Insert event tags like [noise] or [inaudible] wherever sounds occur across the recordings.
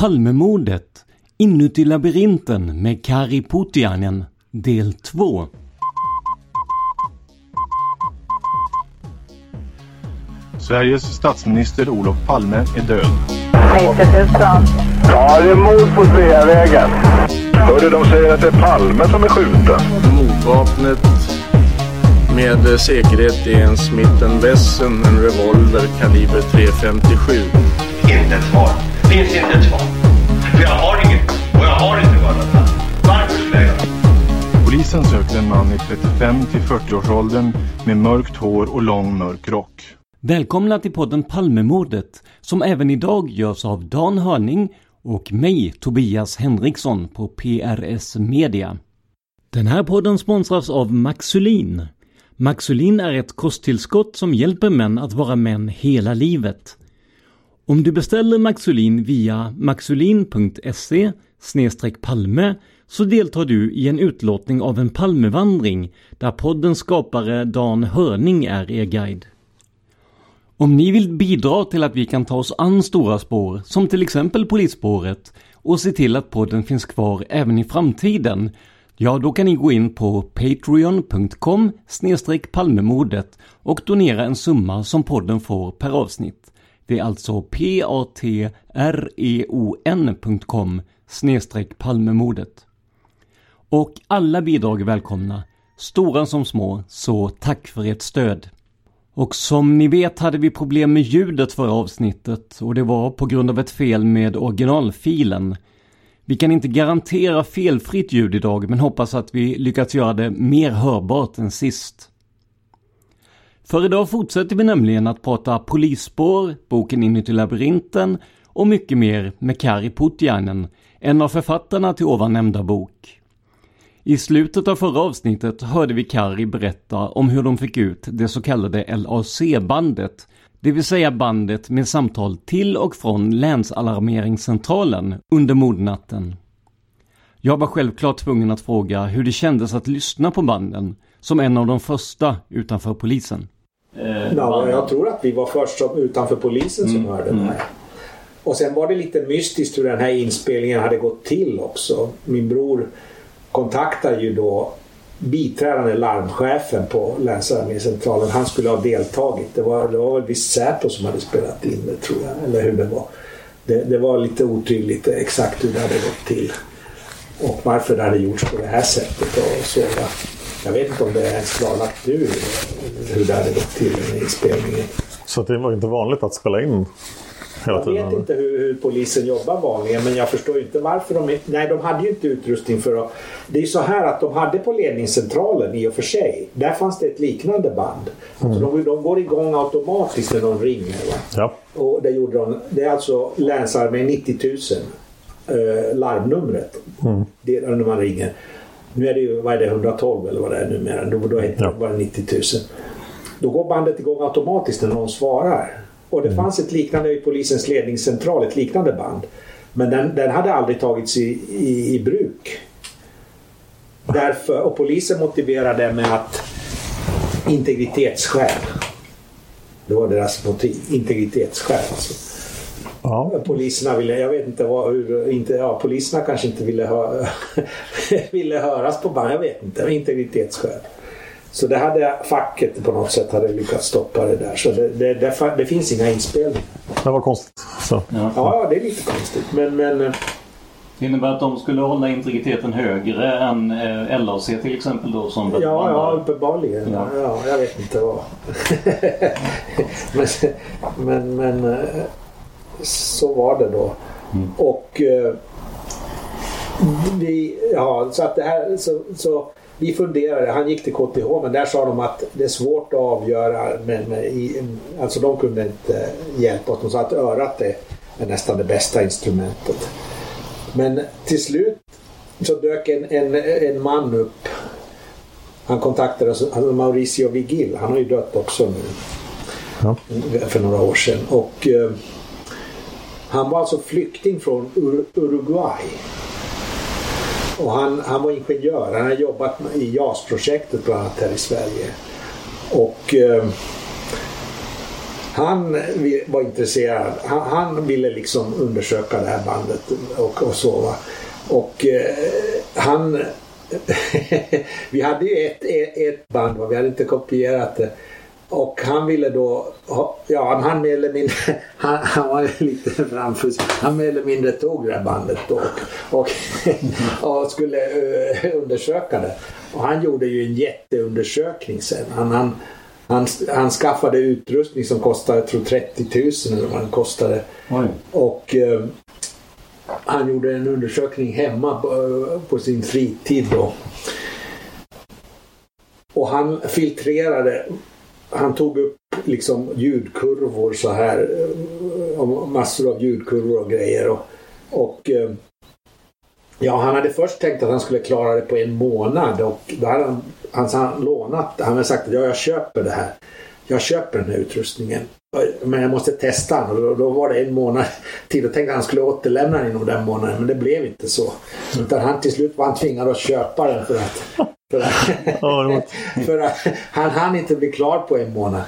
Palmemordet Inuti labyrinten med Kari Putiainen Del 2 Sveriges statsminister Olof Palme är död. 90 000. Ja, det är mord på Sveavägen. Hörde de säger att det är Palme som är skjuten. Mordvapnet med säkerhet är en Smith Wesson, en revolver kaliber .357. Inte ett svar. Finns inte ett svar. För jag har inget. Och jag har inte varit Varför skulle jag göra Polisen söker en man i 35 till 40-årsåldern med mörkt hår och lång mörk rock. Välkomna till podden Palmemordet som även idag görs av Dan Hörning och mig, Tobias Henriksson på PRS Media. Den här podden sponsras av Maxulin. Maxulin är ett kosttillskott som hjälper män att vara män hela livet. Om du beställer Maxulin via maxulin.se palme så deltar du i en utlåtning av en Palmevandring där poddens skapare Dan Hörning är er guide. Om ni vill bidra till att vi kan ta oss an stora spår, som till exempel polisspåret, och se till att podden finns kvar även i framtiden, ja då kan ni gå in på patreon.com palmemordet och donera en summa som podden får per avsnitt. Det är alltså patreon.com snedstreck palmemordet. Och alla bidrag är välkomna, stora som små, så tack för ert stöd. Och som ni vet hade vi problem med ljudet förra avsnittet och det var på grund av ett fel med originalfilen. Vi kan inte garantera felfritt ljud idag men hoppas att vi lyckats göra det mer hörbart än sist. För idag fortsätter vi nämligen att prata polisspår, boken Inuti labyrinten och mycket mer med Kari Puttjainen en av författarna till ovan nämnda bok. I slutet av förra avsnittet hörde vi Kari berätta om hur de fick ut det så kallade LAC-bandet, det vill säga bandet med samtal till och från länsalarmeringscentralen under mordnatten. Jag var självklart tvungen att fråga hur det kändes att lyssna på banden, som en av de första utanför polisen. Eh, ja, jag tror att vi var först som, utanför polisen som mm. hörde det här. Och sen var det lite mystiskt hur den här inspelningen hade gått till också. Min bror kontaktade ju då biträdande larmchefen på länsarmécentralen. Han skulle ha deltagit. Det var, det var väl visst Säpo som hade spelat in det tror jag. Eller hur det var. Det, det var lite otydligt exakt hur det hade gått till. Och varför det hade gjorts på det här sättet. Och så? Jag vet inte om det är ens klarlagt nu hur det hade gått till den inspelningen. Så det var inte vanligt att spela in jag vet inte hur, hur, polisen jobbar vanligen men jag förstår inte varför de Nej, de hade ju inte utrustning för att... Det är ju så här att de hade på ledningscentralen i och för sig. Där fanns det ett liknande band. Mm. Så de, de går igång automatiskt när de ringer. Ja. Och det gjorde de. Det är alltså Länsarmén 90 000. eh, larmnumret. Mm. Det, när man ringer. Nu är det ju, vad är det, 112 eller vad det är numera. Då, då är det bara 90 000. Då går bandet igång automatiskt när någon svarar. Och det fanns ett liknande i polisens ledningscentral, ett liknande band. Men den, den hade aldrig tagits i, i, i bruk. Därför, och polisen motiverade det med att integritetsskäl. Det var deras motiv. Integritetsskäl. Alltså. Ja. Poliserna ville, jag vet inte vad, hur, inte, ja, poliserna kanske inte ville, hö, [laughs] ville höras på band, jag vet inte, integritetsskäl. Så det hade facket på något sätt hade lyckats stoppa det där. Så det, det, det, det finns inga inspelningar. Det var konstigt. Så. Ja. ja, det är lite konstigt. Men, men det innebär att de skulle hålla integriteten högre än eh, LAC till exempel då? Som ja, ja, uppenbarligen. Ja. ja, jag vet inte vad. [laughs] men, men, men så var det då. Mm. Och eh, vi, ja, så att det här, så, så vi funderade, han gick till KTH men där sa de att det är svårt att avgöra. Men, med, alltså de kunde inte hjälpa oss. De sa att örat är, är nästan det bästa instrumentet. Men till slut så dök en, en, en man upp. Han kontaktade oss, alltså Mauricio Vigil. Han har ju dött också nu. Ja. För några år sedan. Och eh, han var alltså flykting från Ur Uruguay. Och han, han var ingenjör. Han har jobbat i JAS-projektet bland annat här i Sverige. Och eh, han var intresserad. Han, han, ville liksom undersöka det här bandet och, och så. Va? Och eh, han... [laughs] vi hade ju ett, ett, ett band, va? vi hade inte kopierat det. Och han ville då, ja han mer eller mindre, [laughs] han, han var lite framför Han mer eller mindre tog det här bandet då och, och, [laughs] och skulle uh, undersöka det. Och han gjorde ju en jätteundersökning sen. Han, han, han, han skaffade utrustning som kostade, jag tror 30 000 eller vad den kostade. Oj. Och uh, han gjorde en undersökning hemma på, uh, på sin fritid då. Och han filtrerade han tog upp liksom ljudkurvor så här. Eh, massor av ljudkurvor och grejer. Och, och eh, Ja, han hade först tänkt att han skulle klara det på en månad och då hade han, han, han lånat, han hade sagt att ja, jag köper det här. Jag köper den här utrustningen. Men jag måste testa den och då, då var det en månad till. Då tänkte han att han skulle återlämna den inom den månaden men det blev inte så. Utan han till slut var han tvingad att köpa den för att för att, för att han hann inte bli klar på en månad.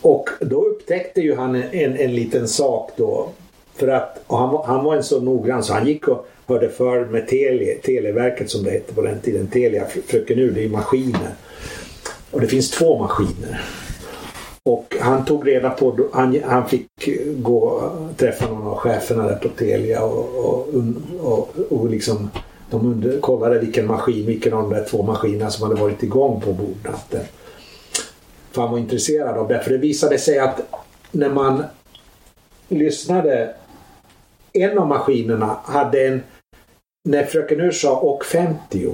Och då upptäckte ju han en, en liten sak då. För att han, var, han var en så noggrann så han gick och hörde för med tele, Televerket som det hette på den tiden. Telia, fröken ur, det är ju maskiner. Och det finns två maskiner. Och han tog reda på, han, han fick gå träffa någon av cheferna där på Telia och, och, och, och liksom de under, kollade vilken maskin, vilken av de där två maskinerna som hade varit igång på bordnatten. För han var intresserad av det. För det visade sig att när man lyssnade en av maskinerna hade en när fröken Ur sa och 50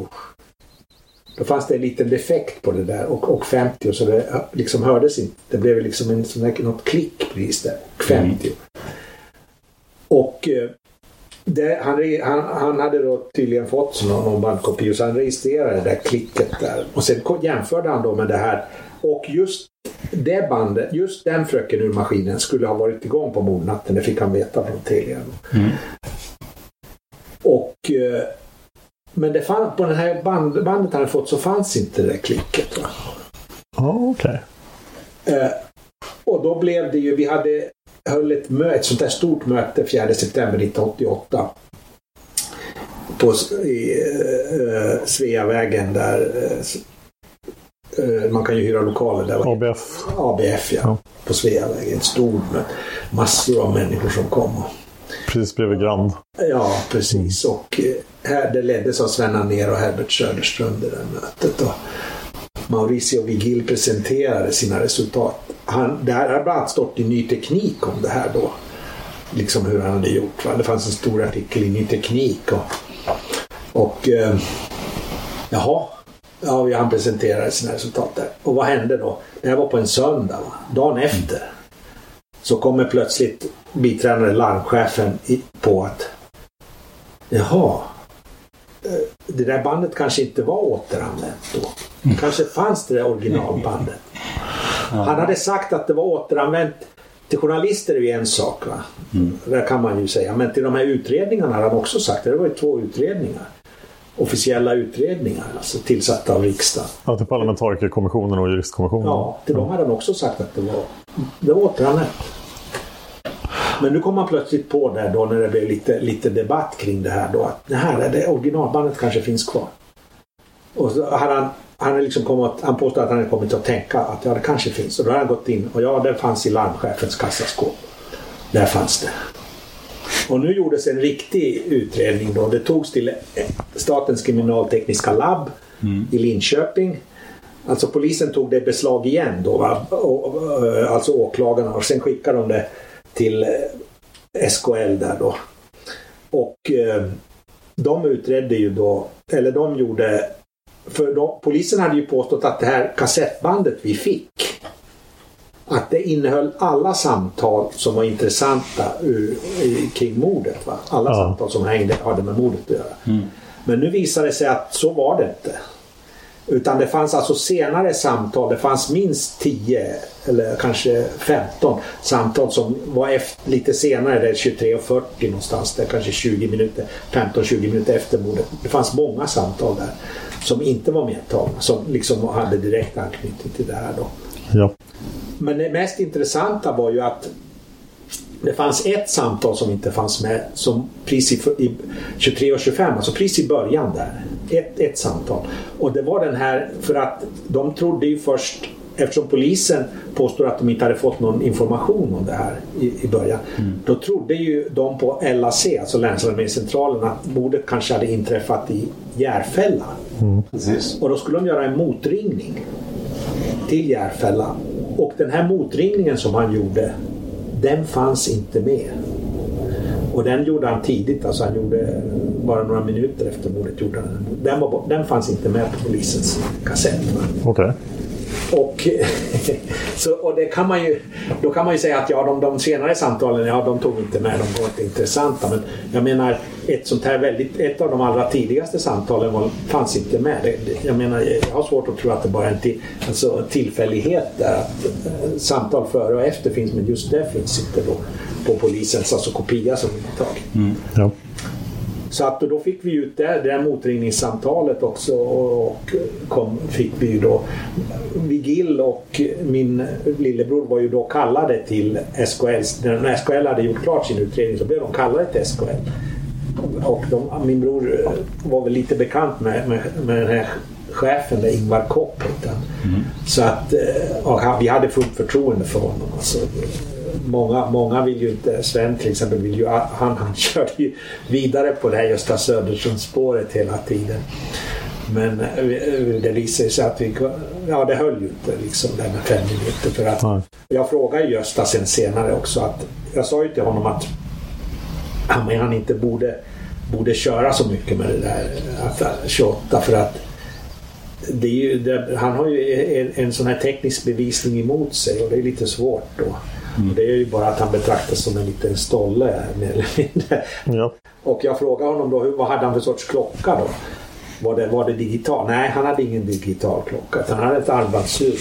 då fanns det en liten defekt på det där och, och 50 så det liksom hördes inte. Det blev liksom en något klick precis där. Och 50. Mm. Och eh, det, han, han, han, hade då tydligen fått någon, någon bandkopia så han registrerade det där klicket där. Och sen jämförde han då med det här. Och just det bandet, just den fröken ur maskinen skulle ha varit igång på mordnatten. Det fick han veta från Telia. Mm. Och eh, men det fann, på det här band, bandet han hade fått så fanns inte det där klicket. Va? Oh, okay. Eh, och då blev det ju, vi hade höll ett, möte, ett sånt där stort möte 4 september 1988 på i, uh, Sveavägen där uh, man kan ju hyra lokaler där. ABF. ABF ja. ja. På Sveavägen. Ett stort möte. Massor av människor som kom. Precis bredvid Grand. Ja, precis. Och här, det leddes av Sven ner och Herbert Söderström det där mötet. Och Mauricio Vigil presenterade sina resultat han, det här har bland annat stått i Ny Teknik om det här då. Liksom hur han hade gjort. Va? Det fanns en stor artikel i Ny Teknik. Och, och eh, jaha, ja, han presenterade sina resultat där. Och vad hände då? Det här var på en söndag. Va? Dagen efter så kommer plötsligt biträdande larmchefen på att Jaha. Eh, det där bandet kanske inte var återanvänt då. Kanske fanns det där originalbandet. Han hade sagt att det var återanvänt till journalister är ju en sak. Va? Det kan man ju säga. Men till de här utredningarna har han också sagt. Det var ju två utredningar. Officiella utredningar. Alltså tillsatta av riksdagen. Ja, till parlamentarikerkommissionen och juristkommissionen. Ja, till dem hade han också sagt att det var, det var återanvänt. Men nu kom man plötsligt på där då när det blev lite, lite debatt kring det här då att det här är det originalbandet kanske finns kvar. Och så hade han, han, hade liksom kommit, han påstod att han hade kommit att tänka att ja, det kanske finns. Och då hade han gått in och ja, det fanns i larmchefens kassaskåp. Där fanns det. Och nu gjordes en riktig utredning då. Det togs till Statens kriminaltekniska labb i Linköping. Alltså polisen tog det i beslag igen då, va? Eh, alltså åklagarna och sen skickade de det till eh, SKL där då. Och eh, de utredde ju då, eller de gjorde, för då, polisen hade ju påstått att det här kassettbandet vi fick att det innehöll alla samtal som var intressanta ur, i, kring mordet. Va? Alla Ja. samtal som hängde, hade med mordet att göra. Men nu visade det sig att så var det inte. Utan det fanns alltså senare samtal, det fanns minst 10 eller kanske 15 samtal som var efter, lite senare, det är 23.40 någonstans, det är kanske 20 minuter, 15-20 minuter efter mordet. Det fanns många samtal där som inte var medtagna, som liksom hade direkt anknytning till det här då. Ja. Men det mest intressanta var ju att det fanns ett samtal som inte fanns med som pris i, i 23.25, alltså pris i början där. Ett, ett samtal. Och det var den här, för att de trodde ju först, eftersom polisen påstår att de inte hade fått någon information om det här i, i början. Då trodde ju de på LAC, alltså Länsarmécentralen, att mordet kanske hade inträffat i Järfälla. Och då skulle de göra en motringning till Järfälla. Och den här motringningen som han gjorde, den fanns inte med. Och den gjorde han tidigt, alltså han gjorde bara några minuter efter mordet. Gjorde han, den. Den, var, den fanns inte med på polisens kassett. Va? Och, [laughs] så, och det kan man ju, då kan man ju säga att ja, de, de senare samtalen, ja de tog inte med, de var inte intressanta. Men jag menar, ett sånt här väldigt, ett av de allra tidigaste samtalen var, fanns inte med. Det, det, jag menar, jag har svårt att tro att det bara är en till, alltså, tillfällighet där. Att eh, samtal före och efter finns, men just det finns inte då på polisens alltså kopia som vi har tagit. Mm. Ja. Så att då fick vi ut det, det där motringningssamtalet också och, kom, fick vi ju då Vigil och min lillebror var ju då kallade till SKL. När SKL hade gjort klart sin utredning så blev de kallade till SKL. Och de, min bror var väl lite bekant med, med, med den här chefen där, Ingvar Kopp han. Så att eh, vi hade fullt förtroende för honom. Alltså, många, många vill ju inte, Sven till exempel, vill ju, han, han [laughs] körde ju vidare på det här Gösta Söderström-spåret hela tiden. Men eh, det visade sig att vi, ja det höll ju inte liksom det här med fem minuter. För att jag frågade ju Gösta sen senare också att jag sa ju till honom att han inte borde, borde köra så mycket med det där att, 28 för att det är ju, det, han har ju en, en sån här teknisk bevisning emot sig och det är lite svårt då. Och det är ju bara att han betraktas som en liten stolle mer eller mindre. Ja. Och jag frågade honom då, vad hade han för sorts klocka då? Var det, var det digital? Nej, han hade ingen digital klocka. Han hade ett armbandsur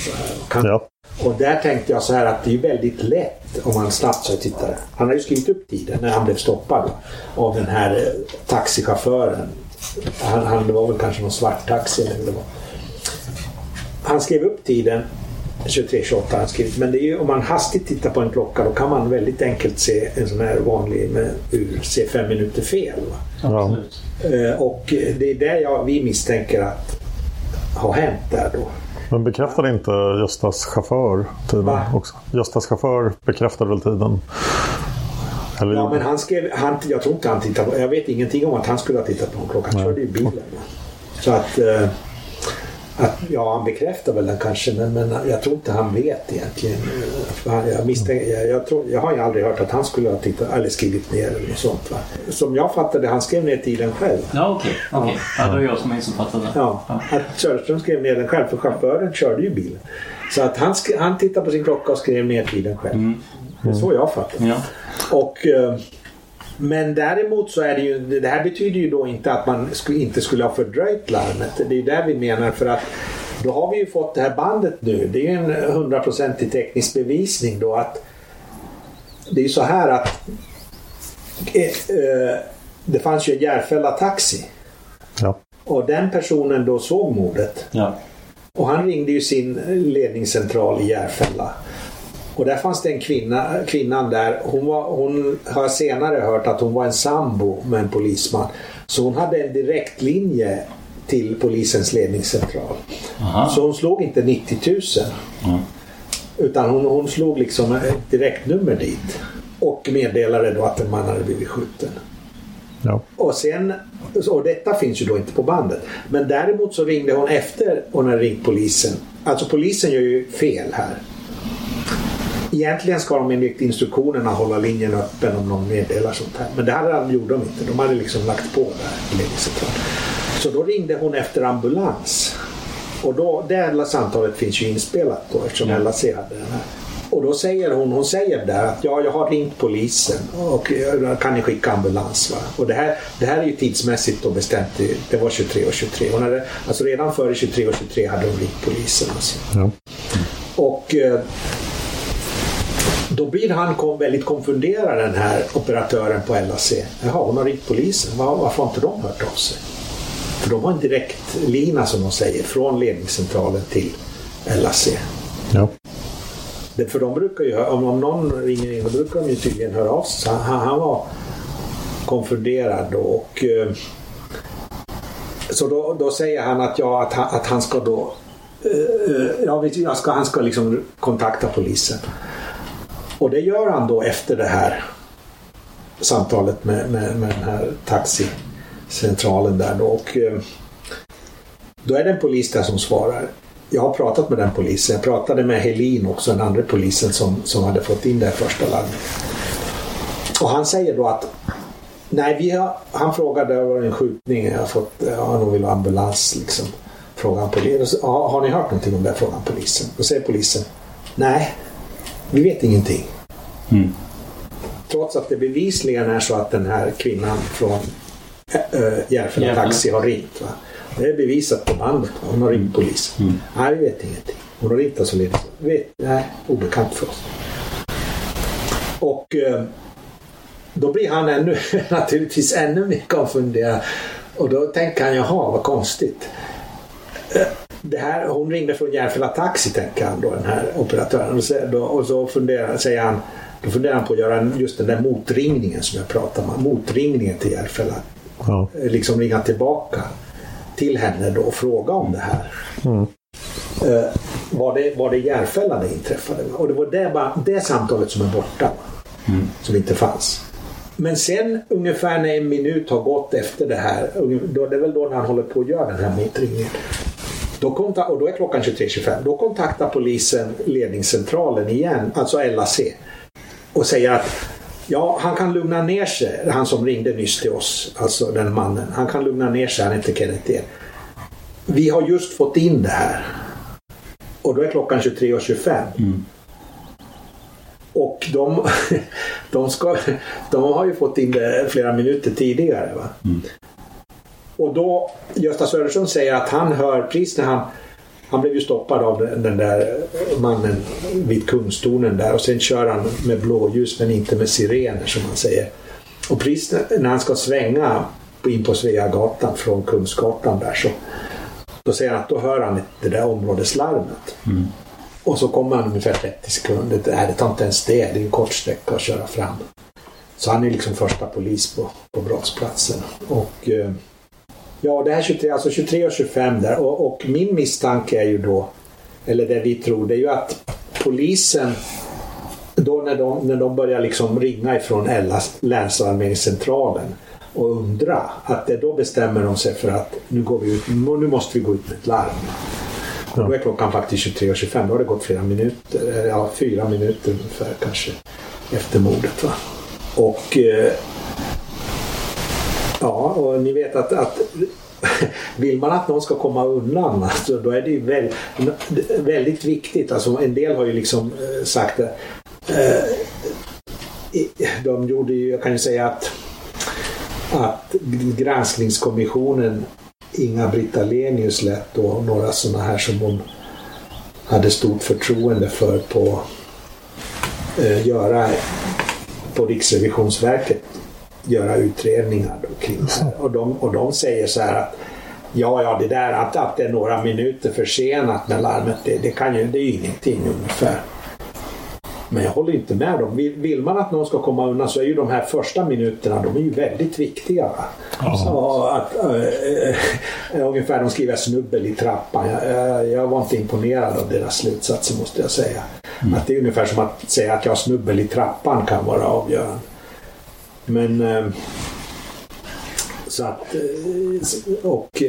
han, Ja. och där tänkte jag så här att det är väldigt lätt om man snabbt så här tittar. Han har ju skrivit upp tiden när han blev stoppad av den här eh, taxichauffören. Han, han det var väl kanske någon svart taxi eller vad det var. Han skrev upp tiden 23.28 har han skrivit. Men det är ju, om man hastigt tittar på en klocka då kan man väldigt enkelt se en sån här vanlig med ur, se fem minuter fel. Va? Ja. Eh, Och det är det jag, vi misstänker att har hänt där då. Men bekräftade inte Göstas chaufför tiden Va? också? Göstas chaufför bekräftade väl tiden? Eller Ja, men han skrev, han, jag tror inte han tittade på, jag vet ingenting om att han skulle ha tittat på en klocka. Han körde ju bilen. va. Så att, eh, att, ja han bekräftar väl den kanske men, men jag tror inte han vet egentligen. Jag, misstänker, jag, jag, tror, jag har ju aldrig hört att han skulle ha tittat eller skrivit ner eller något sånt. Va? Som jag fattade, han skrev ner tiden själv. Ja, okej. okej. Ja, det var jag som missuppfattade. Ja, att Söderström skrev ner den själv för chauffören körde ju bilen. Så att han, han tittade på sin klocka och skrev ner tiden själv. Det är så jag fattar Ja. Och, eh, Men däremot så är det ju, det här betyder ju då inte att man inte skulle ha fördröjt larmet. Det är ju det vi menar för att då har vi ju fått det här bandet nu. Det är ju en hundraprocentig teknisk bevisning då att det är ju så här att eh, det fanns ju en Järfälla Taxi. Ja. Och den personen då såg mordet. Ja. Och han ringde ju sin ledningscentral i Järfälla. Och där fanns det en kvinna, kvinnan där. Hon, var, hon har senare hört att hon var en sambo med en polisman. Så hon hade en direktlinje till polisens ledningscentral. Aha. Så hon slog inte 90 000. Mm. Utan hon, hon slog liksom ett direktnummer dit. Och meddelade då att en man hade blivit skjuten. Ja. Och sen, och detta finns ju då inte på bandet. Men däremot så ringde hon efter hon hade ringt polisen. Alltså polisen gör ju fel här. Egentligen ska de enligt instruktionerna hålla linjen öppen om någon meddelar sånt här. Men det de, gjorde de inte. De hade liksom lagt på där. Så då ringde hon efter ambulans. Och då, det här samtalet finns ju inspelat då eftersom LAC hade den här. Och då säger hon, hon säger där att ja, jag har ringt polisen och eh, kan ni skicka ambulans? Va? Och det här, det här är ju tidsmässigt då bestämt, det var 23 och 23. Hon hade, alltså redan före 23 och 23 hade hon ringt polisen. Alltså. Ja. Och eh, då blir han kom, väldigt konfunderad den här operatören på LAC. Jaha, hon har ringt polisen. Var, varför har inte de hört av sig? För de har en direktlina som de säger från ledningscentralen till LAC. Ja. Det, för de brukar ju, om, om någon ringer in, då brukar de ju tydligen höra av sig. Han, han var konfunderad då och eh, så då, då säger han att, ja, att, han, att han ska då eh, ja, du, jag ska, han ska liksom kontakta polisen. Och det gör han då efter det här samtalet med, med, med den här taxicentralen där då. Och, eh, då är det en polis där som svarar. Jag har pratat med den polisen. Jag pratade med Helin också, den andra polisen som, som hade fått in det här första larmet. Och han säger då att Nej, vi har, han frågade, det var en skjutning, jag har fått, eh, ja, de vill ha ambulans liksom. Frågar han polisen. Har, har ni hört någonting om det? Frågar polisen. Då säger polisen. Nej, vi vet ingenting. Mm. Trots att det bevisligen är så att den här kvinnan från äh, Järfälla. Taxi har ringt. Va? Det är bevisat på bandet. Va? Hon har ringt polisen. Nej, vi vet ingenting. Hon har ringt alltså ledningen. Vet, nej, obekant för oss. Och eh, då blir han ännu, [laughs] naturligtvis ännu mer konfunderad. Och då tänker han, jaha vad konstigt. Det här, hon ringde från Järfälla Taxi tänker han då, den här operatören. Och så, då, och så funderar, säger han, då funderar han på att göra just den där motringningen som jag pratade om. Motringningen till Järfälla. Ja. Eh, Liksom ringa tillbaka till henne då och fråga om det här. Mm. Eh, var, det, var det Järfälla det inträffade? Och det var det, bara, det samtalet som är borta. va? Som inte fanns. Men sen ungefär när en minut har gått efter det här, då, det är väl då när han håller på att göra den här motringningen. Då konta- och då är klockan 23.25. Då kontaktar polisen ledningscentralen igen, alltså LAC. Och säger att ja, han kan lugna ner sig, han som ringde nyss till oss, alltså den mannen. Han kan lugna ner sig, han heter Kenneth E. Vi har just fått in det här. Och då är klockan 23.25. Och de, [laughs] de, ska, de har ju fått in det flera minuter tidigare. Va? Och då, Gösta Söderström säger att han hör precis när han han blev ju stoppad av den, där mannen vid Kungstornen där och sen kör han med blåljus men inte med sirener som han säger. Och precis när han ska svänga in på Sveagatan från Kungsgatan där så då säger han att då hör han det där områdeslarmet. Och så kommer han ungefär 30 sekunder. Nej, det tar inte ens det. Det är en kort sträcka att köra fram. Så han är liksom första polis på, på brottsplatsen. Och eh, ja, det här 23, alltså 23 och 25 där. Och, och min misstanke är ju då, eller det vi tror, det är ju att polisen då när de, när de börjar liksom ringa ifrån LAs länsalarmeringscentralen och undra att det då bestämmer de sig för att nu, går vi ut, nu måste vi gå ut med ett larm. Och Då är klockan faktiskt 23.25. Då har det gått flera minuter, eh, ja fyra minuter ungefär kanske efter mordet. Va? Och eh, ja, och ni vet att, att [laughs] vill man att någon ska komma undan alltså, då är det ju väldigt, väldigt viktigt. Alltså, en del har ju liksom eh, sagt eh, det. De gjorde ju, jag kan ju säga att att granskningskommissionen Inga-Britt Ahlenius lät då några sådana här som hon hade stort förtroende för på eh, göra på Riksrevisionsverket göra utredningar kring det här. Och de, och de säger så här att ja, ja, det där att, att det är några minuter försenat med larmet, det, det, kan ju, det är ju ingenting ungefär. Men jag håller inte med dem. Vill, vill man att någon ska komma undan så är ju de här första minuterna de är ju väldigt viktiga. Ja. Så att, äh, ungefär de skriver snubbel i trappan. Jag, jag, jag, var inte imponerad av deras slutsatser måste jag säga. Mm. Att det är ungefär som att säga att jag snubbel i trappan kan vara avgörande. Men äh, så att, och,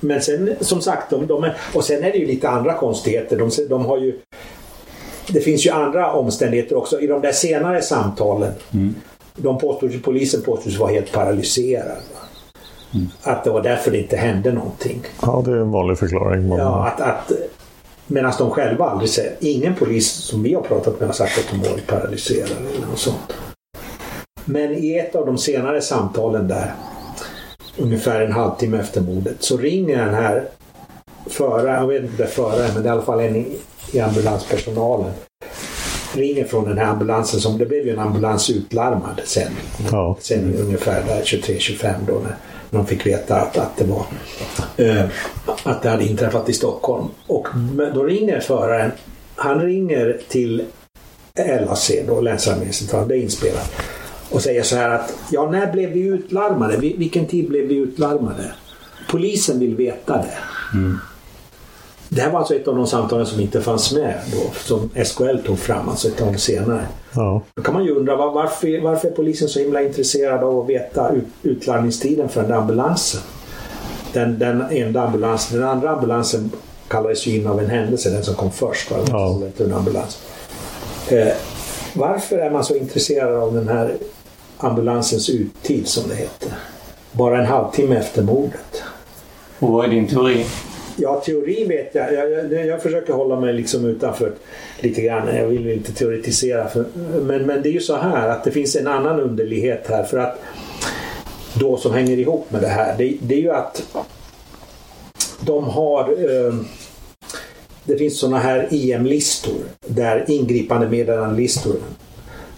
men sen som sagt, de, de och sen är det ju lite andra konstigheter. De, de har ju det finns ju andra omständigheter också. I de där senare samtalen, mm. de påstod, polisen påstods vara helt paralyserad. Mm. Att det var därför det inte hände någonting. Ja, det är en vanlig förklaring. Man... Ja, att, att, Medan de själva aldrig säger, ingen polis som vi har pratat med har sagt att de varit paralyserade eller något sånt. Men i ett av de senare samtalen där, ungefär en halvtimme efter mordet, så ringer den här föraren, jag vet inte föraren, men det är i alla fall en i ambulanspersonalen ringer från den här ambulansen som det blev ju en ambulans utlarmad sen. Ja. Sen ungefär där 23-25 då när, när de fick veta att, att det var eh, att det hade inträffat i Stockholm. Och då ringer föraren, han ringer till LAC då, Länsarmécentralen, det är inspelat. Och säger så här att ja, när blev vi utlarmade? Vilken tid blev vi utlarmade? Polisen vill veta det. Mm. Det här var alltså ett av de samtalen som inte fanns med då, som SKL tog fram, alltså ett tag senare. Ja. Då kan man ju undra varför, varför är polisen så himla intresserad av att veta ut, utlarmningstiden för den ambulansen? Den, den enda ambulansen, den andra ambulansen kallades ju in av en händelse, den som kom först. Ja. En ambulans. Eh, varför är man så intresserad av den här ambulansens uttid som det heter? Bara en halvtimme efter mordet. Och vad är din teori? Ja, teori vet jag. Jag, jag. jag, försöker hålla mig liksom utanför lite grann. Jag vill inte teoretisera. För, men, men det är ju så här att det finns en annan underlighet här. För att då som hänger ihop med det här. Det, det är ju att de har eh, det finns sådana här IM-listor. Där ingripande meddelandelistor.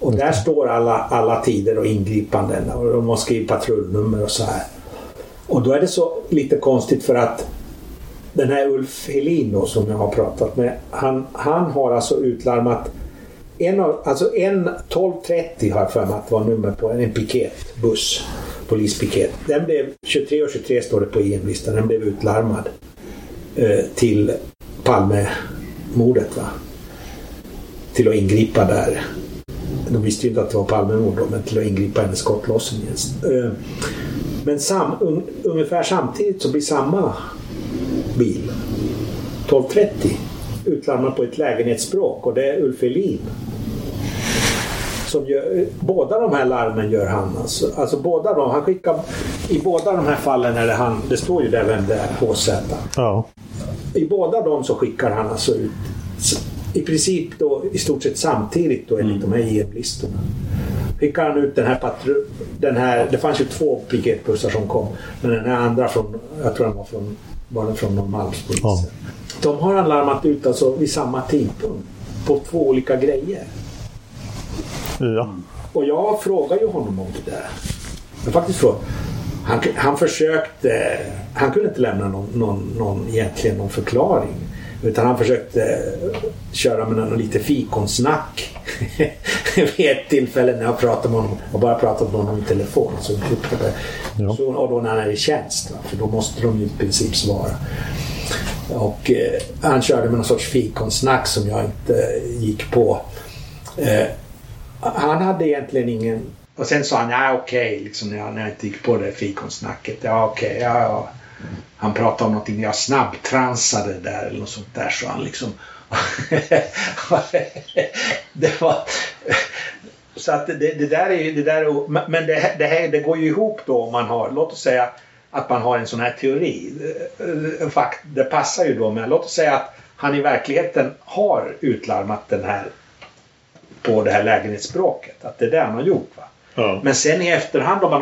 Och där står alla, alla tider och ingripanden. Och de har skrivit patrullnummer och så här. Och då är det så lite konstigt för att den här Ulf Helin då, som jag har pratat med, han, han har alltså utlarmat en, alltså en 1230 har jag för mig att det var nummer på en piketbuss, polispiket. Den blev 23 och 23 står det på IM-listan. Den blev utlarmad eh, till Palmemordet. Va? Till att ingripa där. De visste ju inte att det var Palmemord men till att ingripa i skottlossning. Eh, men sam, un, ungefär samtidigt så blir samma bil. 12.30 utlarmad på ett lägenhetsspråk och det är Ulf Elin. Som gör, båda de här larmen gör han alltså. Alltså båda de, han skickar, I båda de här fallen är det han, det står ju där vem det är, HZ. Ja. I båda dem så skickar han alltså ut i princip då i stort sett samtidigt då enligt mm. de här IM-listorna. Skickar han ut den här. Den här, det fanns ju två piketbussar som kom. Men den här andra från, jag tror den var från var det från Norrmalmspolisen. Ja. De har han larmat ut alltså vid samma tidpunkt. På två olika grejer. Ja. Och jag frågade ju honom om det där. Jag faktiskt frågade. Han, han försökte, han kunde inte lämna någon, någon, någon, egentligen någon förklaring. Utan han försökte köra med någon lite fikonsnack. [laughs] Vid ett tillfälle när jag pratade med honom. och bara pratat med honom i telefon. Så, ja. så, och då när han är i tjänst. Va? För då måste de ju i princip svara. Och eh, han körde med någon sorts fikonsnack som jag inte gick på. Eh, han hade egentligen ingen... Och sen sa han ja okej, okay, liksom, när, jag, när jag inte gick på det fikonsnacket. Ja okej, okay, ja, ja. Han pratade om någonting, jag snabbtransade där eller något sånt där. Så han liksom... [laughs] det var... Så att det, det, där är det där Men det, det, här, det går ju ihop då om man har, låt oss säga att man har en sån här teori. Fakt, det passar ju då med, låt oss säga att han i verkligheten har utlarmat den här på det här lägenhetsbråket. Att det är det han har gjort. Va? Ja. Men sen i efterhand om man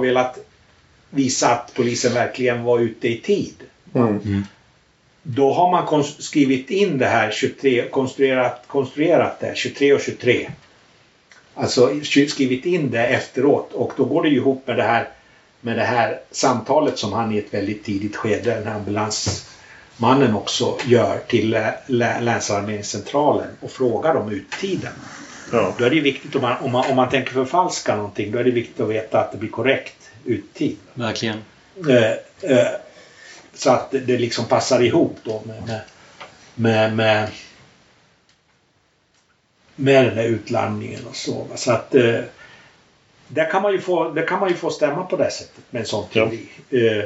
Velat visa att polisen verkligen var ute i tid. Mm. Mm. Då har man skrivit in det här 23, konstruerat, konstruerat det 23 och 23 Alltså skrivit in det efteråt och då går det ju ihop med det här med det här samtalet som han i ett väldigt tidigt skede, när ambulansmannen också gör till länsarmeringscentralen och frågar om uttiden. Ja. Då är det viktigt om man, om, man, om man tänker förfalska någonting, då är det viktigt att veta att det blir korrekt uttid. Verkligen. Eh, eh, så att det liksom passar ihop då med, med, med, med med den där utlandningen och så. Så att eh, där kan man ju få, där kan man ju få stämma på det sättet med en sån teori. Ja. Eh,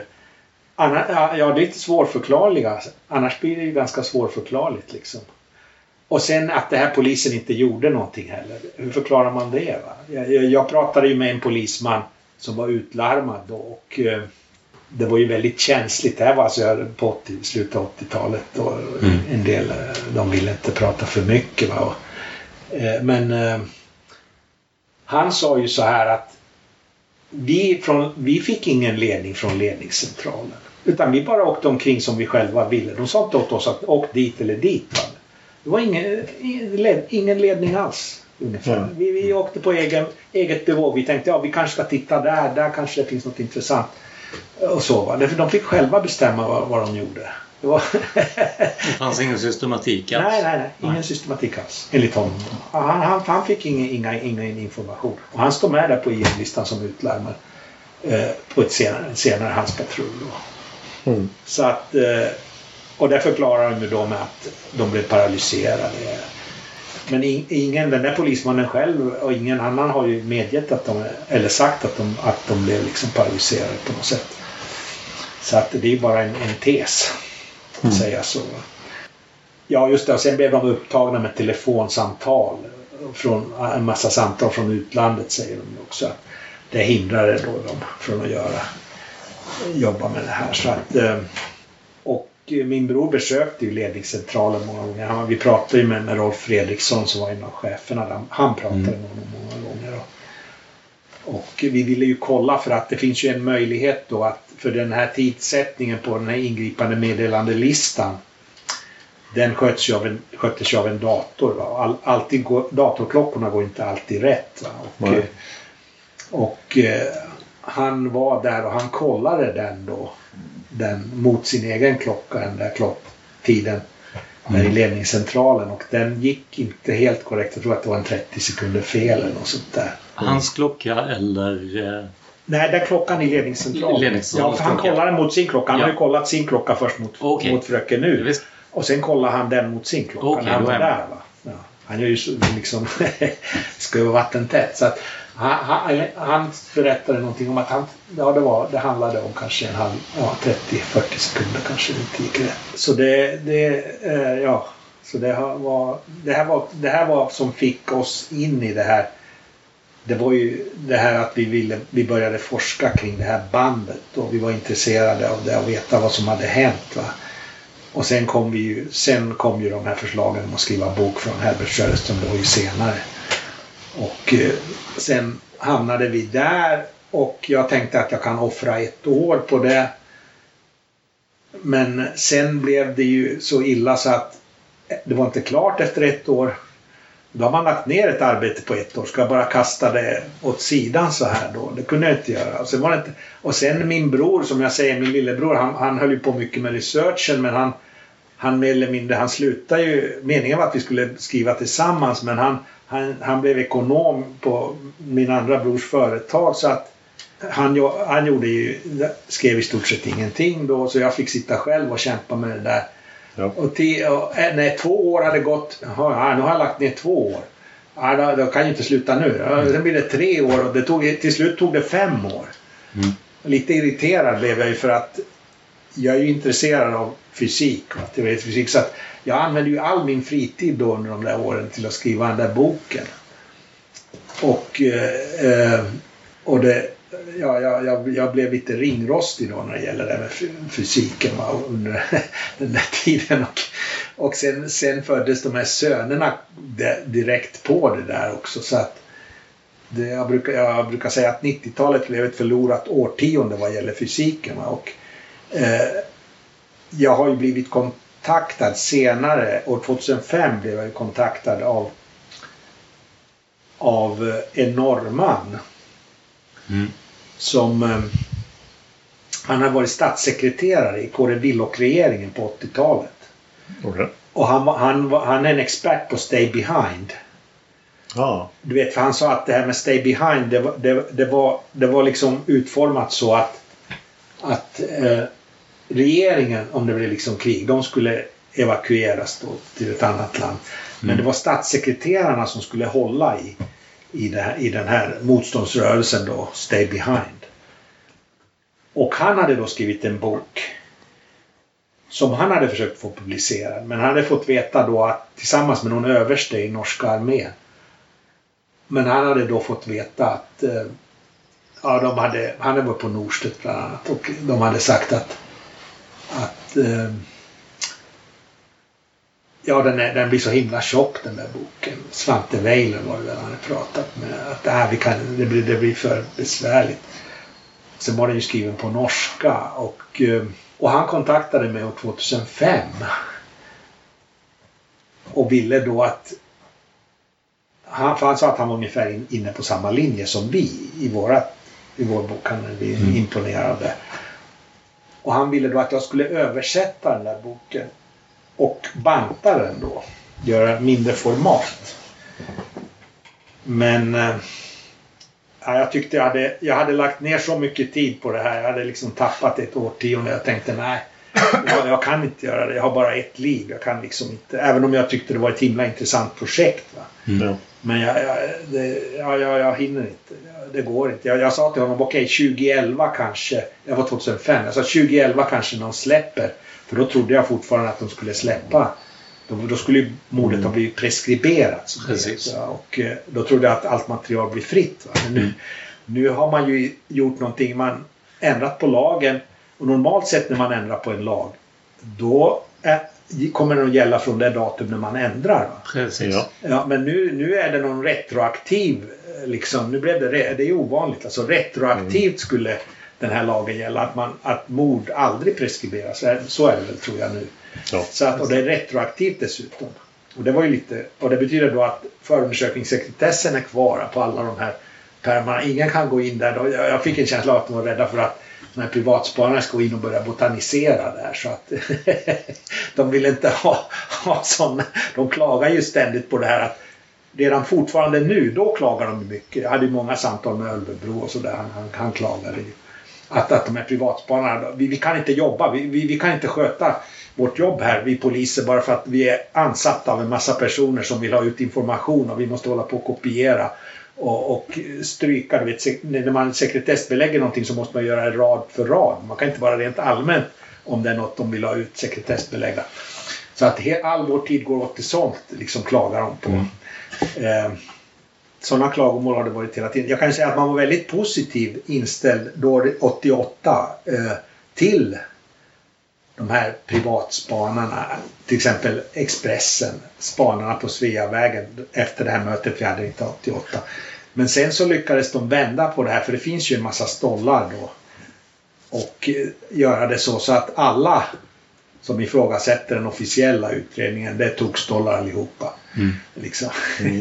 anna, ja, det är lite svårförklarliga. Annars blir det ju ganska svårförklarligt liksom. Och sen att det här polisen inte gjorde någonting heller. Hur förklarar man det? Va? Jag, jag, pratade ju med en polisman som var utlarmad då och eh, det var ju väldigt känsligt. Det här var alltså på 80, slutet av 80-talet och mm. en del eh, de ville inte prata för mycket. Va? Och Eh, men eh, han sa ju så här att vi, från, vi fick ingen ledning från ledningscentralen. Utan vi bara åkte omkring som vi själva ville. De sa inte åt oss att åk dit eller dit. Va? Det var ingen, ingen ledning alls. Ungefär. Mm. Vi, vi åkte på egen, eget bevåg. Vi tänkte ja vi kanske ska titta där, där kanske det finns något intressant. Och så va. de fick själva bestämma vad, vad de gjorde. Det, var det fanns ingen systematik alls? Nej, nej, nej. Ingen nej. systematik alls. Enligt honom. Han, han, han fick ingen, inga, ingen information. Och han står med där på IM-listan som utlarmad eh, på ett senare, senare hans patrull. Mm. Så att, eh, och det förklarar de då med att de blev paralyserade. Men ingen, den där polismannen själv och ingen annan har ju medgett att de, eller sagt att de, att de blev liksom paralyserade på något sätt. Så att det är bara en, en tes mm. säga så. Ja, just det. Och sen blev de upptagna med telefonsamtal. Från, en massa samtal från utlandet säger de också. Det hindrade då dem från att göra, jobba med det här. Så att, eh, min bror besökte ju ledningscentralen många gånger. Han, vi pratade ju med, med Rolf Fredriksson som var en av cheferna. där. Han pratade med honom många gånger. Och, och vi ville ju kolla för att det finns ju en möjlighet då att för den här tidsättningen på den här ingripande meddelandelistan den sköts ju av en, sköttes ju av en dator. Va? All, alltid går, datorklockorna går inte alltid rätt. Och, eh, och eh, han var där och han kollade den då. Den mot sin egen klocka, den där klocktiden. Där i ledningscentralen och den gick inte helt korrekt. Jag tror att det var en 30 sekunder fel eller något sånt där. Hans klocka eller... Eh, Nej, den klockan i ledningscentralen. Ledningscentralen, ja, för han kollade mot sin klocka. Han Ja. har ju kollat sin klocka först mot, Okej. mot fröken nu. Visst. Och sen kollar han den mot sin klocka när han var är där. Va? Ja. Han gör ju liksom ska ju vara vattentätt. Så att han, han, han berättade någonting om att han, ja, det, var, det handlade om kanske en halv, ja, 30-40 sekunder kanske det inte gick rätt. Så det, det eh, ja, så det här, var, det, här var, det här var som fick oss in i det här det var ju det här att vi, ville, vi började forska kring det här bandet och vi var intresserade av det och veta vad som hade hänt. Va? Och sen kom, vi ju, sen kom ju de här förslagen om att skriva bok från Herbert Sjöström, det var ju senare. Och eh, sen hamnade vi där och jag tänkte att jag kan offra ett år på det. Men sen blev det ju så illa så att det var inte klart efter ett år. Då har man lagt ner ett arbete på ett år. Ska jag bara kasta det åt sidan så här då? Det kunde jag inte göra. Och sen, var det inte, och sen min bror, som jag säger, min lillebror, han, han höll ju på mycket med researchen men han, han mer eller mindre, han slutade ju, meningen var att vi skulle skriva tillsammans men han, han, han blev ekonom på min andra brors företag så att han, han gjorde ju, skrev i stort sett ingenting då så jag fick sitta själv och kämpa med det där. Och, till, och eh, när två år hade gått, jaha, ja, nu har jag lagt ner två år. Ja, då, då kan jag inte sluta nu. Ja, Sen blir det tre år och det tog, till slut tog det fem år. Lite irriterad blev jag ju för att jag är ju intresserad av fysik, va, teoretisk fysik. Så att jag använde ju all min fritid då under de där åren till att skriva den där boken. Och, eh, eh och det, ja, jag, jag, blev lite ringrostig då när det gäller det med fysiken va, under [laughs] den där tiden. Och, och sen, sen föddes de här sönerna direkt på det där också. Så att det, jag, brukar, jag brukar säga att 90-talet blev ett förlorat årtionde vad gäller fysiken. Va? Och, jag har ju blivit kontaktad senare, år 2005 blev jag kontaktad av av eh, en norrman som eh, han har varit statssekreterare i Kåre Willoch-regeringen på 80-talet. Okej. Och han, han, han är en expert på Stay Behind. Du vet, för han sa att det här med Stay Behind, det var, det, det var, det var liksom utformat så att, att eh, regeringen, om det blev liksom krig, de skulle evakueras till ett annat land. Men det var statssekreterarna som skulle hålla i, i, här, i den här motståndsrörelsen då, Stay Behind. Och han hade då skrivit en bok som han hade försökt få publicerad. Men han hade fått veta då att tillsammans med någon överste i norska armén. Men han hade då fått veta att eh, ja, de hade, han hade varit på Norstedt bland annat och de hade sagt att, att eh, ja, den, är, den blir så himla tjock den där boken. Svante Weiler var det väl han hade pratat med. Att äh, vi kan, det, blir, det blir för besvärligt. Sen var den ju skriven på norska och, eh, och han kontaktade mig år 2005. Och ville då att han, för han sa att han var ungefär in, inne på samma linje som vi i, våra, i vår bok. Han är imponerad av det. Och han ville då att jag skulle översätta den där boken och banta den då. Göra mindre format. Men eh, ja, jag tyckte jag hade, jag hade lagt ner så mycket tid på det här. Jag hade liksom tappat ett årtionde. Jag tänkte nej, jag, jag kan inte göra det. Jag har bara ett liv. Jag kan liksom inte. Även om jag tyckte det var ett himla intressant projekt. Va? Ja. Men jag, jag, det, ja, jag, jag hinner inte. Det går inte. Jag, jag sa till honom, okej 2011 kanske. Det var 2005. Jag sa 2011 kanske någon släpper. För då trodde jag fortfarande att de skulle släppa. Då, då skulle ju mordet ha blivit preskriberat. det Precis. heter. Och eh, då trodde jag att allt material blir fritt. Men nu, nu har man ju gjort någonting. Man ändrat på lagen. Och normalt sett när man ändrar på en lag då är, kommer den att gälla från det datum när man ändrar. Va? Precis. Ja. Ja, men nu, nu är det någon retroaktiv, eh, liksom, nu blev det, det är ovanligt, alltså retroaktivt skulle den här lagen gälla, att, man, att mord aldrig preskriberas. Så är- Så är det väl tror jag nu. Ja. Så att, och det är retroaktivt dessutom. Och det var ju lite, och det betyder då att förundersökningssekretessen är kvar på alla de här pärmarna. Ingen kan gå in där. Då. Jag jag fick en känsla av att de var rädda för att de här ska gå in och börja botanisera där. Så att [laughs] de vill inte ha, ha sådana. De klagar ju ständigt på det här att redan fortfarande nu, då klagar de mycket. Jag hade ju många samtal med Ölvebro och sådär. Han, han, han klagade ju. Att, att de här privatspanarna, vi, vi kan inte jobba, vi, vi, vi kan inte sköta vårt jobb här, vi poliser, bara för att vi är ansatta av en massa personer som vill ha ut information och vi måste hålla på och kopiera och, och stryka. Vet, när man sekretessbelägger någonting så måste man göra det rad för rad. Man kan inte bara rent allmänt om det är något de vill ha ut sekretessbelägga. Så att all vår tid går åt till sånt, liksom klagar de på. Eh, sådana klagomål har det varit hela tiden. Jag kan säga att man var väldigt positiv inställd då 88 eh, till de här privatspanarna. Till exempel Expressen, spanarna på Sveavägen efter det här mötet vi hade 1988. Men sen så lyckades de vända på det här för det finns ju en massa stollar då. Och eh, göra det så, så att alla som ifrågasätter den officiella utredningen, det tog stollar allihopa. Liksom. [laughs]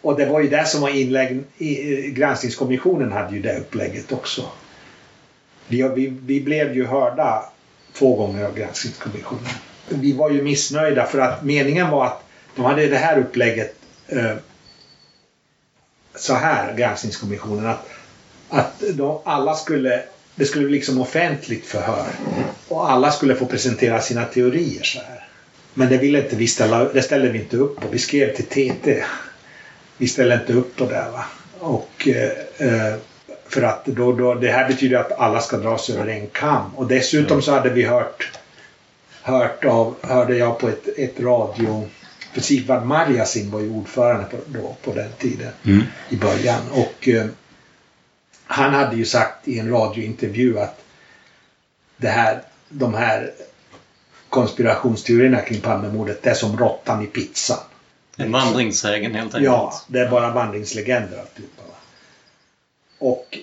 och det var ju det som var inlägg, i- granskningskommissionen hade ju det upplägget också. Vi, vi, vi blev ju hörda två gånger av granskningskommissionen. Vi var ju missnöjda för att meningen var att de hade det här upplägget eh, så här, granskningskommissionen, att, att de, alla skulle, det skulle bli liksom offentligt förhör. Och alla skulle få presentera sina teorier så här. Men det ville inte vi ställa, det ställde vi inte upp på. Vi skrev till TT. Vi ställde inte upp på det. Va? Och, eh, eh för att då, då, det här betyder att alla ska dras över en kam. Och dessutom så hade vi hört, hört av, hörde jag på ett, ett radio, för Sigvard Marjasin var ju ordförande på, då, på den tiden i början. Och eh, han hade ju sagt i en radiointervju att det här, de här konspirationsteorierna kring Palmemordet, det är som råttan i pizzan. En vandringssägen helt enkelt. Ja, det är bara vandringslegender alltihopa. Och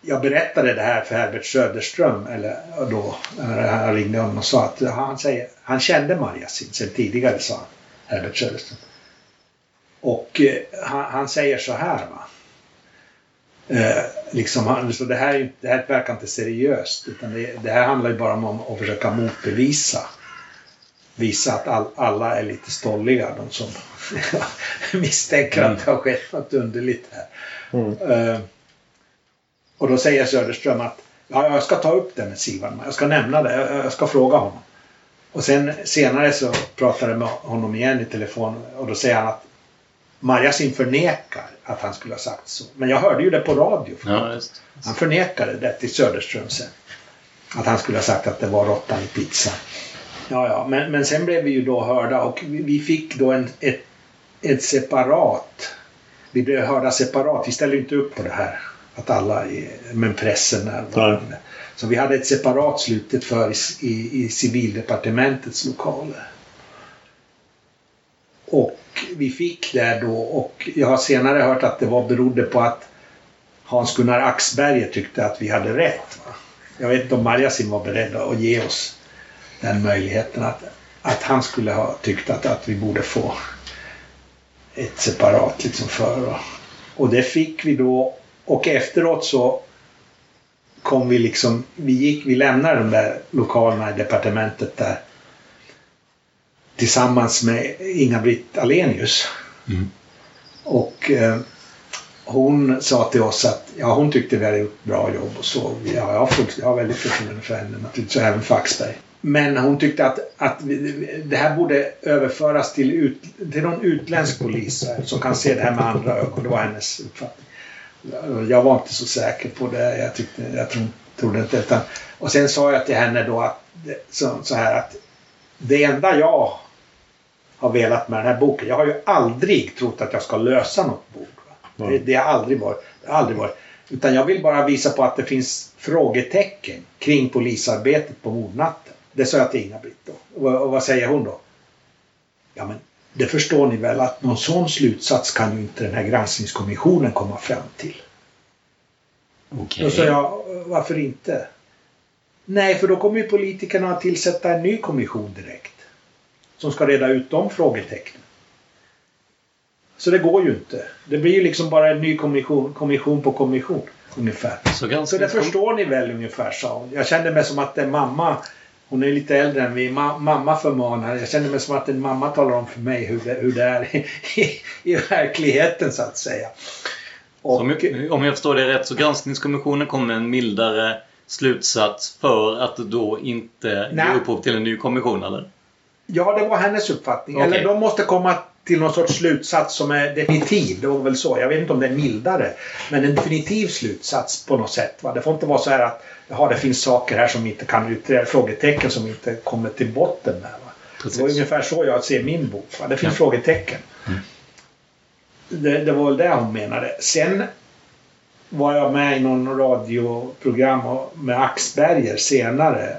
jag berättade det här för Herbert Söderström, eller då, när han ringde honom och sa att han, säger, han kände Marjasin sedan tidigare, sa han, Herbert Söderström. Och eh, han, han säger så här va. Eh, liksom han, så det, här, det här verkar inte seriöst utan det, det här handlar ju bara om att försöka motbevisa visa att all, alla är lite stolliga, de som [laughs] misstänker att det har skett något underligt här. Eh, och då säger Söderström att ja, jag ska ta upp det med Sivan, jag ska nämna det, jag, jag ska fråga honom. Och sen senare så pratar jag med honom igen i telefon och då säger han att Marjasin förnekar att han skulle ha sagt så. Men jag hörde ju det på radio. Ja, just. Han förnekade det till Söderström sen. Att han skulle ha sagt att det var råttan i pizzan. Ja, ja, men, men sen blev vi ju då hörda och vi, vi fick då en, ett, ett separat. Vi blev hörda separat. Vi ställde inte upp på det här. Att alla, men pressen närvarande. Så vi hade ett separat slutet för i, i, i civildepartementets lokaler. Och vi fick det då och jag har senare hört att det var berodde på att Hans-Gunnar Axberger tyckte att vi hade rätt. Va? Jag vet inte om Marjasin var beredd att ge oss den möjligheten att, att han skulle ha tyckt att, att vi borde få ett separat liksom för. Och, och det fick vi då och efteråt så kom vi liksom, vi gick, vi lämnade de där lokalerna i departementet där tillsammans med Inga-Britt Alenius. Och eh, hon sa till oss att ja, hon tyckte vi hade gjort bra jobb och så. Ja, jag, fullt, jag har väldigt förtroende för henne naturligtvis, och även för Axberg. Men hon tyckte att, att det här borde överföras till, ut, till någon utländsk polis som kan se det här med andra ögon. Det var hennes uppfattning. Jag var inte så säker på det. Jag, tyckte, jag tro, trodde inte utan, Och sen sa jag till henne då att, så, så här att det enda jag har velat med den här boken. Jag har ju aldrig trott att jag ska lösa något bord. Va? Det, det har aldrig varit. Det har aldrig varit. Utan jag vill bara visa på att det finns frågetecken kring polisarbetet på mordnatten. Det sa jag till Inga-Britt då. Och, och vad säger hon då? Ja men det förstår ni väl att någon sån slutsats kan ju inte den här granskningskommissionen komma fram till. Okej. Då sa jag, varför inte? Nej, för då kommer ju politikerna att tillsätta en ny kommission direkt. Som ska reda ut de frågetecknen. Så det går ju inte. Det blir ju liksom bara en ny kommission, kommission på kommission. Ungefär. Så, Så det förstår ni väl ungefär, sa hon. Jag kände mig som att en mamma, hon är lite äldre än vi, ma mamma förmanar. Jag kände mig som att en mamma talar om för mig hur det, hur det är i, i, i verkligheten så att säga. Och, om, jag, om jag förstår det rätt så granskningskommissionen kom med en mildare slutsats för att då inte Nej. ge upphov till en ny kommission eller? Ja, det var hennes uppfattning. Okej. Eller de måste komma till någon sorts slutsats som är definitiv. Det var väl så. Jag vet inte om det är mildare. Men en definitiv slutsats på något sätt. Va? Det får inte vara så här att jaha, det finns saker här som inte kan utredas. Frågetecken som inte kommer till botten med. Va? Det var ungefär så jag ser min bok. Va? Det finns Ja. frågetecken. Det, det var väl det hon menade. Sen var jag med i någon radioprogram med Axberger senare.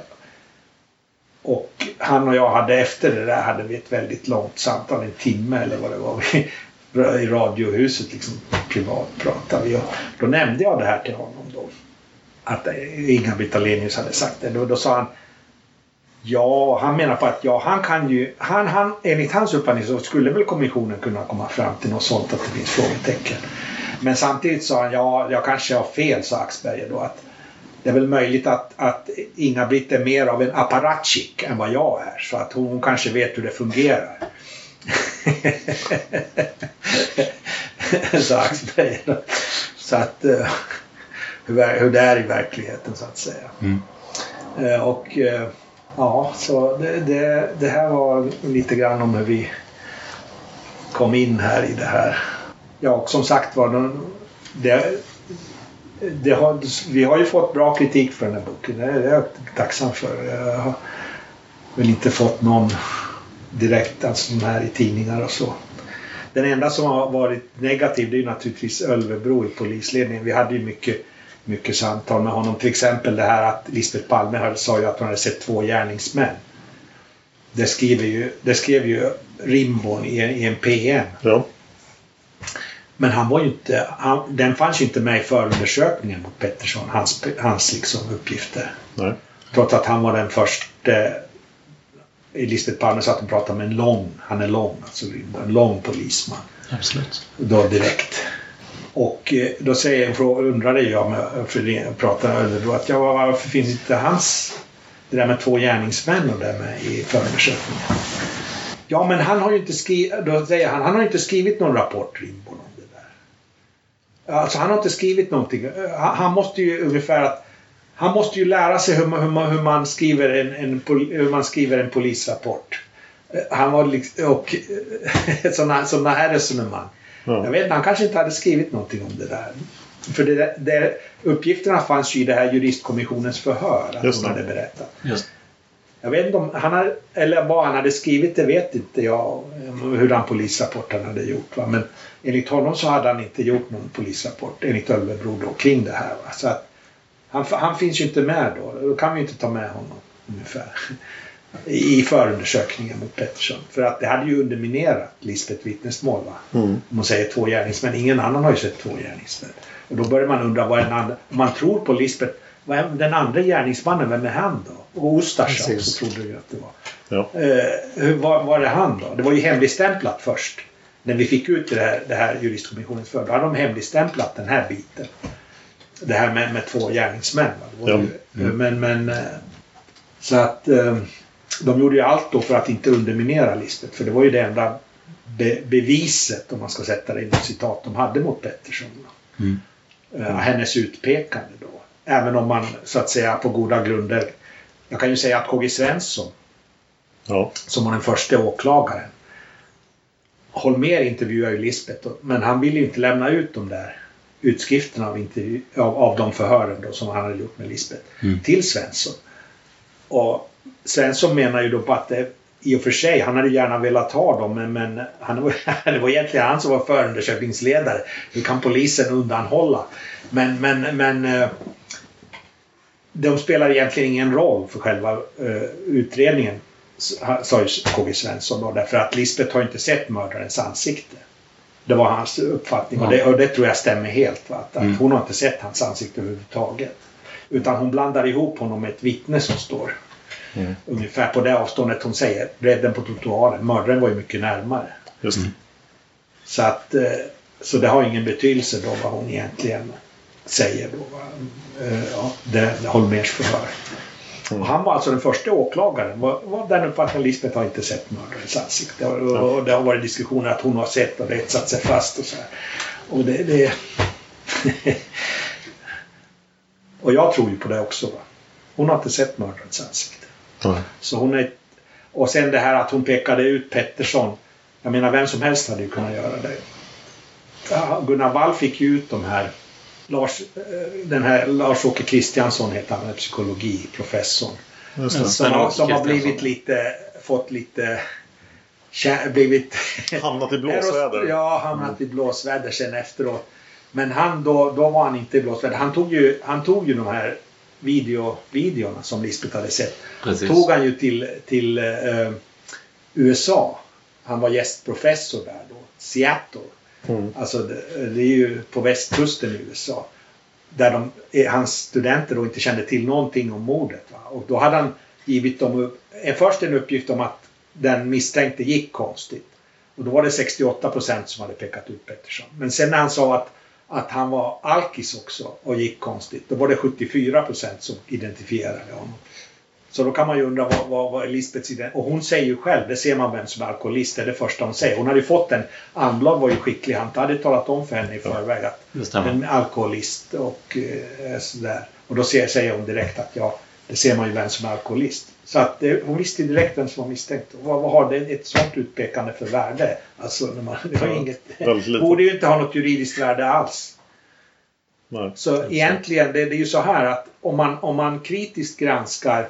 Och han och jag hade efter det där hade vi ett väldigt långt samtal, en timme eller vad det var. Vi, I radiohuset liksom privat pratade vi. Och då nämnde jag det här till honom då. Att Inga-Britt Ahlenius hade sagt det. Då, då sa han Ja, han menar på att ja, han kan ju... Han, han, enligt hans uppfattning så skulle väl kommissionen kunna komma fram till något sånt att det finns frågetecken. Men samtidigt sa han ja, jag kanske har fel, sa Axberger då. Att det är väl möjligt att, att Inga-Britt är mer av en apparatchik än vad jag är. Så att hon, kanske vet hur det fungerar. [laughs] Axberger. då. Så att... eh, hur, hur det är i verkligheten så att säga. Eh, Och eh, ja, så det, det, det här var lite grann om hur vi kom in här i det här. Ja, och som sagt var, de- det, det har, vi har ju fått bra kritik för den här boken. Det är jag tacksam för. Jag har väl inte fått någon direkt, alltså de här i tidningar och så. Den enda som har varit negativ det är ju naturligtvis Ölvebro i polisledningen. Vi hade ju mycket, mycket samtal med honom. Till exempel det här att Lisbeth Palme sa ju att hon hade sett två gärningsmän. Det, skriver ju, det skrev ju Rimborn i, en- i en PM. Men han var ju inte, han, den fanns ju inte med i förundersökningen mot Pettersson, hans, hans liksom uppgifter. Nej. Trots att han var den första Lisbeth Palme sa att hon pratade med en lång, han är lång, alltså en lång polisman. Absolut. Då direkt. Och eh, då säger en fråga, undrade jag med, för det pratade Ölvebro att ja, varför finns inte hans, det där med två gärningsmän och det med i förundersökningen? Ja, men han har ju inte skrivit, då säger han, han har inte skrivit någon rapport, Rimborn, om. Alltså han har inte skrivit någonting. Han, måste ju ungefär att han måste ju lära sig hur man, hur man, hur man, skriver, en, en, hur man skriver en polisrapport. Eh, Han var liksom, och [laughs] sådana, sådana här resonemang. Jag vet inte, han kanske inte hade skrivit någonting om det där. För det, det, uppgifterna fanns ju i det här juristkommissionens förhör. Att Just hon det. hade berättat. Just. Jag vet inte om han hade, eller vad han hade skrivit, det vet inte jag. Hur den polisrapport han hade gjort. Va? Men enligt honom så hade han inte gjort någon polisrapport, enligt Ölvebro då, kring det här. Va? Så att han, han finns ju inte med då. Då kan vi inte ta med honom ungefär. I förundersökningen mot Pettersson. För att det hade ju underminerat Lisbeth vittnesmål. Va? Mm. Om man säger två gärningsmän. Ingen annan har ju sett två gärningsmän. Och då börjar man undra vad den andra... Om man tror på Lisbeth, vad är den andra gärningsmannen, vem är han då? Och Ustasja trodde vi att det var. Ja. Eh, var, var är han då? Det var ju hemligstämplat först. När vi fick ut det här, det här juristkommissionens för. Då hade de hemligstämplat den här biten. Det här med, med två gärningsmän. Va? Det Ja. ju, Men, men... eh, Så att... eh, De gjorde ju allt då för att inte underminera Lisbeth. För det var ju det enda be, beviset, om man ska sätta det inom citat, de hade mot Pettersson. va? Mm. Eh, hennes utpekande då. Även om man så att säga på goda grunder. Jag kan ju säga att KG Svensson Ja. som var den första åklagaren. Holmér intervjuade ju Lisbeth och- men han ville ju inte lämna ut de där utskrifterna av, intervju, av, av de förhören då, som han hade gjort med Lisbeth Mm. till Svensson. Och Svensson menar ju då på att det i och för sig, han hade gärna velat ha dem men, men han, var- [laughs] det var egentligen han som var förundersökningsledare. Hur kan polisen undanhålla Men, men, men eh, de spelar egentligen ingen roll för själva uh, utredningen, sa ju KG Svensson då, därför att Lisbeth har inte sett mördarens ansikte. Det var hans uppfattning och, det, och det tror jag stämmer helt. Va? Att, mm. att hon har inte sett hans ansikte överhuvudtaget. Utan hon blandar ihop honom med ett vittne som står mm. ungefär på det avståndet hon säger. Bredden på trottoaren. Mördaren var ju mycket närmare. Just mm. Så att eh, så det har ingen betydelse då vad hon egentligen säger då. Eh, ja, det, det Holmers förhör. Mm. Han var alltså den första åklagaren. Var, var den uppfattningen Lisbeth har inte sett mördarens ansikte. Och, och, och, det har varit diskussioner att hon har sett och det satt sig fast och så här. Och det... det [laughs] och jag tror ju på det också. Va? Hon har inte sett mördarens ansikte. Mm. Så hon är... Och sen det här att hon pekade ut Pettersson. Jag menar vem som helst hade ju kunnat göra det. Gunnar Wall fick ju ut de här Lars, eh, den här Lars-Åke Kristiansson heter han, psykologiprofessorn. Som, har, som har blivit lite, fått lite blivit... Hamnat i [laughs] blåsväder. ja, hamnat i blåsväder sen efteråt. Men han då, då var han inte i blåsväder. Han tog ju, han tog ju de här video, videorna som Lisbeth hade sett. Precis. Tog han ju till, till uh, USA. Han var gästprofessor där då. Seattle. Mm. Alltså det, det, är ju på västkusten i USA. Där de, eh, hans studenter då inte kände till någonting om mordet. Va? Och då hade han givit dem eh, först en uppgift om att den misstänkte gick konstigt. Och då var det 68 procent som hade pekat ut Pettersson. Men sen när han sa att, att han var alkis också och gick konstigt, då var det 74 procent som identifierade honom. Så då kan man ju undra vad, vad, vad Lisbeths idé Och hon säger ju själv, det ser man vem som är alkoholist, det är det första hon säger. Hon hade ju fått en, Anblad var ju skicklig, han hade talat om för henne i förväg att en alkoholist och eh, sådär. Och då säger hon direkt att ja, det ser man ju vem som är alkoholist. Så att det, hon visste direkt vem som var misstänkt. Vad, vad har det ett sånt utpekande för värde? Alltså, när man, det var inget, borde ju inte ha något juridiskt värde alls. Nej, så egentligen, det, det är ju så här att om man, om man kritiskt granskar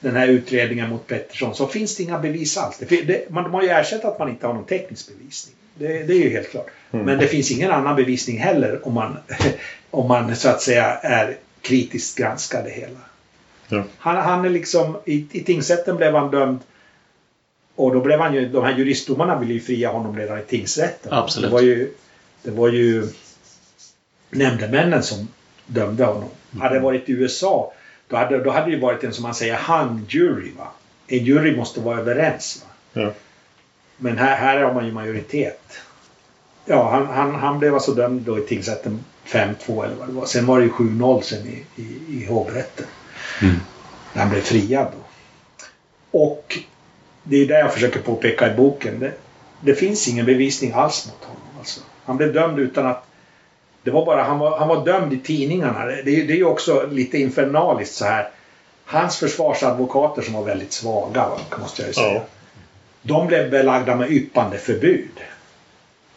den här utredningen mot Pettersson så finns det inga bevis alls. Det, det, man, de har ju erkänt att man inte har någon teknisk bevisning. Det, det är ju helt klart. Mm. Men det finns ingen annan bevisning heller om man, [laughs] om man så att säga är kritiskt granskar det hela. Ja. Han, han är liksom, i, i tingsrätten blev han dömd och då blev han ju, de här juristdomarna ville ju fria honom redan i tingsrätten. Absolut. Det var ju, det var ju nämndemännen som dömde honom. Mm. Hade det varit i USA då hade, då hade det varit en som man säger handjury. Va? En jury måste vara överens. Va? Ja. Men här, här har man ju majoritet. Ja, han, han, han blev alltså dömd då i tingsrätten 5-2 eller vad det var. Sen var det ju 7-0 sen i, i, i hovrätten. Mm. Han blev friad då. Och det är det jag försöker påpeka i boken. Det, det finns ingen bevisning alls mot honom. Alltså. Han blev dömd utan att det var bara, han var, han var dömd i tidningarna. Det, det är ju också lite infernaliskt så här. Hans försvarsadvokater som var väldigt svaga, måste jag ju säga. Ja. De blev belagda med yppande förbud.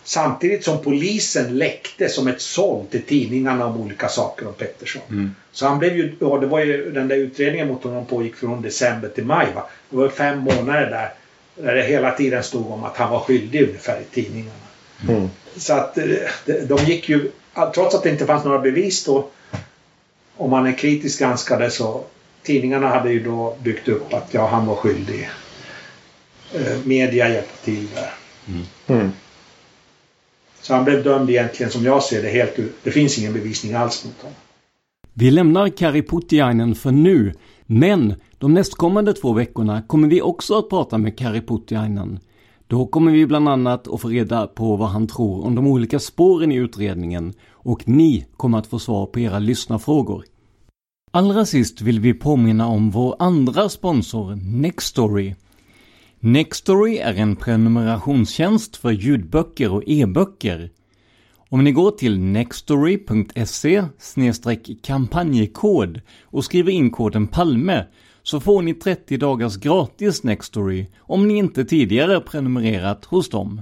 Samtidigt som polisen läckte som ett såll till tidningarna om olika saker om Pettersson. Mm. Så han blev ju, och det var ju den där utredningen mot honom pågick från december till maj. Va? Det var fem månader där. Där det hela tiden stod om att han var skyldig ungefär i tidningarna. Mm. Så att eh, de gick ju trots att det inte fanns några bevis då, om man är kritiskt granskade så tidningarna hade ju då byggt upp att ja, han var skyldig. Eh, media hjälpte till där. Mm. Mm. Så han blev dömd egentligen som jag ser det helt Det finns ingen bevisning alls mot honom. Vi lämnar Kari Putiainen för nu, men de nästkommande två veckorna kommer vi också att prata med Kari Putiainen. Då kommer vi bland annat att få reda på vad han tror om de olika spåren i utredningen och ni kommer att få svar på era lyssnarfrågor. Allra sist vill vi påminna om vår andra sponsor Nextory. Nextory är en prenumerationstjänst för ljudböcker och e-böcker. Om ni går till nextory.se kampanjkod och skriver in koden PALME så får ni 30 dagars gratis Nextory om ni inte tidigare prenumererat hos dem.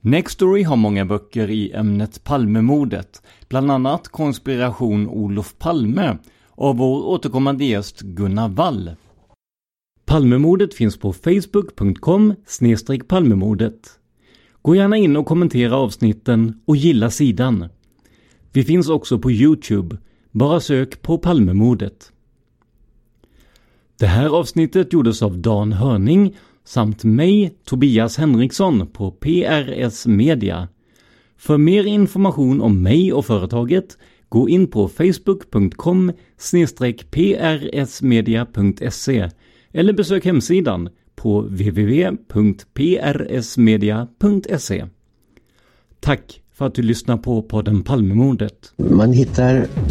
Nextory har många böcker i ämnet Palmemordet, bland annat Konspiration Olof Palme av vår återkommande gäst Gunnar Wall. Palmemordet finns på facebook.com palmemordet. Gå gärna in och kommentera avsnitten och gilla sidan. Vi finns också på Youtube. Bara sök på Palmemordet. Det här avsnittet gjordes av Dan Hörning samt mig, Tobias Henriksson på PRS Media. För mer information om mig och företaget, gå in på facebook.com prsmedia.se eller besök hemsidan på www.prsmedia.se. Tack för att du lyssnar på podden Palmemordet. Man hittar